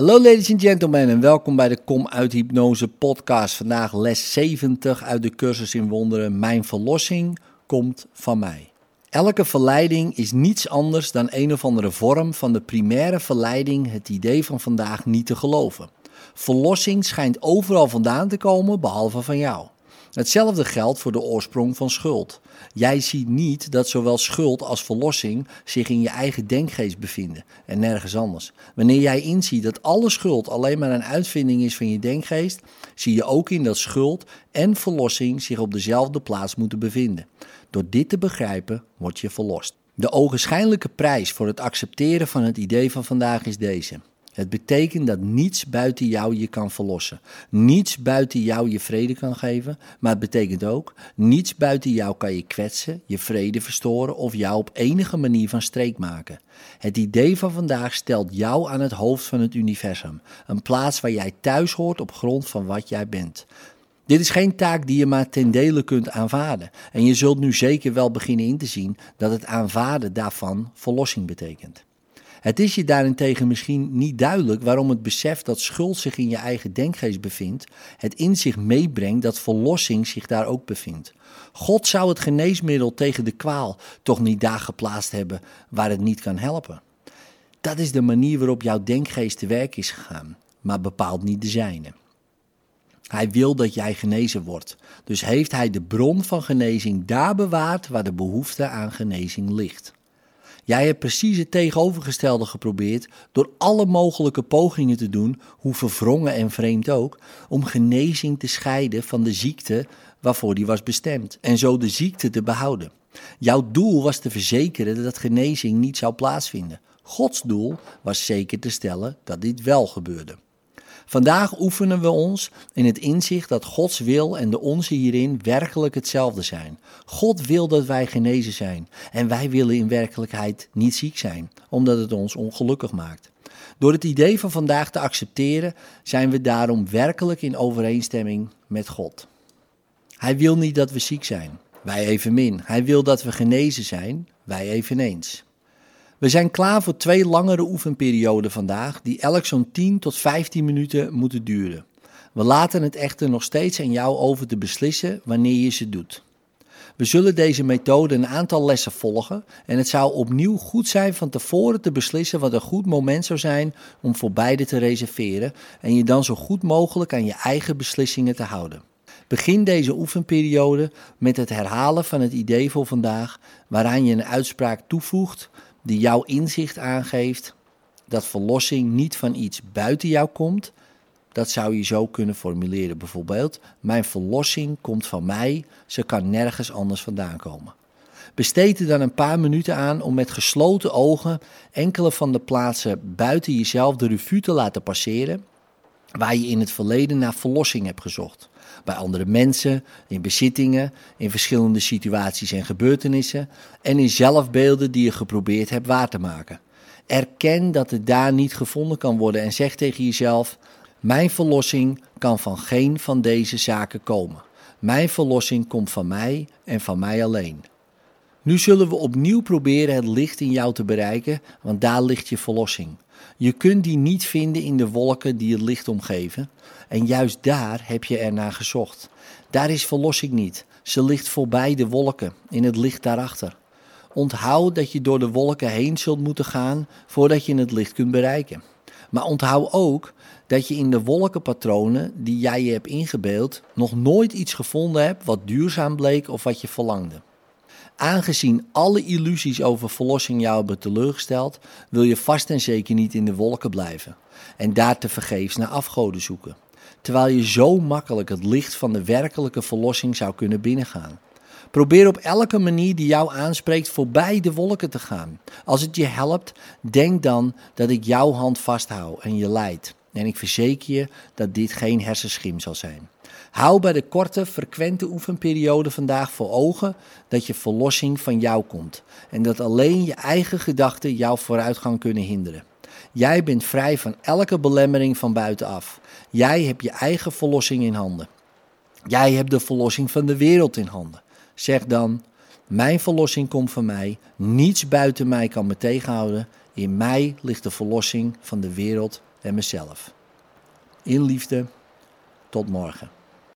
Hallo ladies and gentlemen en welkom bij de Kom uit Hypnose podcast. Vandaag les 70 uit de cursus in wonderen. Mijn verlossing komt van mij. Elke verleiding is niets anders dan een of andere vorm van de primaire verleiding het idee van vandaag niet te geloven. Verlossing schijnt overal vandaan te komen behalve van jou. Hetzelfde geldt voor de oorsprong van schuld. Jij ziet niet dat zowel schuld als verlossing zich in je eigen denkgeest bevinden en nergens anders. Wanneer jij inziet dat alle schuld alleen maar een uitvinding is van je denkgeest, zie je ook in dat schuld en verlossing zich op dezelfde plaats moeten bevinden. Door dit te begrijpen, word je verlost. De ogenschijnlijke prijs voor het accepteren van het idee van vandaag is deze. Het betekent dat niets buiten jou je kan verlossen. Niets buiten jou je vrede kan geven. Maar het betekent ook, niets buiten jou kan je kwetsen, je vrede verstoren of jou op enige manier van streek maken. Het idee van vandaag stelt jou aan het hoofd van het universum. Een plaats waar jij thuis hoort op grond van wat jij bent. Dit is geen taak die je maar ten dele kunt aanvaarden. En je zult nu zeker wel beginnen in te zien dat het aanvaarden daarvan verlossing betekent. Het is je daarentegen misschien niet duidelijk waarom het besef dat schuld zich in je eigen denkgeest bevindt, het in zich meebrengt dat verlossing zich daar ook bevindt. God zou het geneesmiddel tegen de kwaal toch niet daar geplaatst hebben waar het niet kan helpen. Dat is de manier waarop jouw denkgeest te werk is gegaan, maar bepaalt niet de zijne. Hij wil dat jij genezen wordt. Dus heeft hij de bron van genezing daar bewaard waar de behoefte aan genezing ligt. Jij hebt precies het tegenovergestelde geprobeerd door alle mogelijke pogingen te doen, hoe verwrongen en vreemd ook, om genezing te scheiden van de ziekte waarvoor die was bestemd en zo de ziekte te behouden. Jouw doel was te verzekeren dat genezing niet zou plaatsvinden. Gods doel was zeker te stellen dat dit wel gebeurde. Vandaag oefenen we ons in het inzicht dat Gods wil en de onze hierin werkelijk hetzelfde zijn. God wil dat wij genezen zijn en wij willen in werkelijkheid niet ziek zijn, omdat het ons ongelukkig maakt. Door het idee van vandaag te accepteren zijn we daarom werkelijk in overeenstemming met God. Hij wil niet dat we ziek zijn, wij evenmin. Hij wil dat we genezen zijn, wij eveneens. We zijn klaar voor twee langere oefenperioden vandaag, die elk zo'n 10 tot 15 minuten moeten duren. We laten het echter nog steeds aan jou over te beslissen wanneer je ze doet. We zullen deze methode een aantal lessen volgen en het zou opnieuw goed zijn van tevoren te beslissen wat een goed moment zou zijn om voor beide te reserveren en je dan zo goed mogelijk aan je eigen beslissingen te houden. Begin deze oefenperiode met het herhalen van het idee voor vandaag, waaraan je een uitspraak toevoegt die jouw inzicht aangeeft dat verlossing niet van iets buiten jou komt. Dat zou je zo kunnen formuleren. Bijvoorbeeld, mijn verlossing komt van mij, ze kan nergens anders vandaan komen. Besteed er dan een paar minuten aan om met gesloten ogen enkele van de plaatsen buiten jezelf de revue te laten passeren waar je in het verleden naar verlossing hebt gezocht. Bij andere mensen, in bezittingen, in verschillende situaties en gebeurtenissen en in zelfbeelden die je geprobeerd hebt waar te maken. Erken dat het daar niet gevonden kan worden en zeg tegen jezelf: Mijn verlossing kan van geen van deze zaken komen. Mijn verlossing komt van mij en van mij alleen. Nu zullen we opnieuw proberen het licht in jou te bereiken, want daar ligt je verlossing. Je kunt die niet vinden in de wolken die het licht omgeven. En juist daar heb je ernaar gezocht. Daar is verlossing niet. Ze ligt voorbij de wolken, in het licht daarachter. Onthoud dat je door de wolken heen zult moeten gaan voordat je het licht kunt bereiken. Maar onthoud ook dat je in de wolkenpatronen die jij je hebt ingebeeld nog nooit iets gevonden hebt wat duurzaam bleek of wat je verlangde. Aangezien alle illusies over verlossing jou hebben teleurgesteld, wil je vast en zeker niet in de wolken blijven en daar te vergeefs naar afgoden zoeken. Terwijl je zo makkelijk het licht van de werkelijke verlossing zou kunnen binnengaan. Probeer op elke manier die jou aanspreekt voorbij de wolken te gaan. Als het je helpt, denk dan dat ik jouw hand vasthoud en je leidt. En ik verzeker je dat dit geen hersenschim zal zijn. Hou bij de korte, frequente oefenperiode vandaag voor ogen dat je verlossing van jou komt en dat alleen je eigen gedachten jouw vooruitgang kunnen hinderen. Jij bent vrij van elke belemmering van buitenaf. Jij hebt je eigen verlossing in handen. Jij hebt de verlossing van de wereld in handen. Zeg dan: Mijn verlossing komt van mij. Niets buiten mij kan me tegenhouden. In mij ligt de verlossing van de wereld en mezelf. In liefde, tot morgen.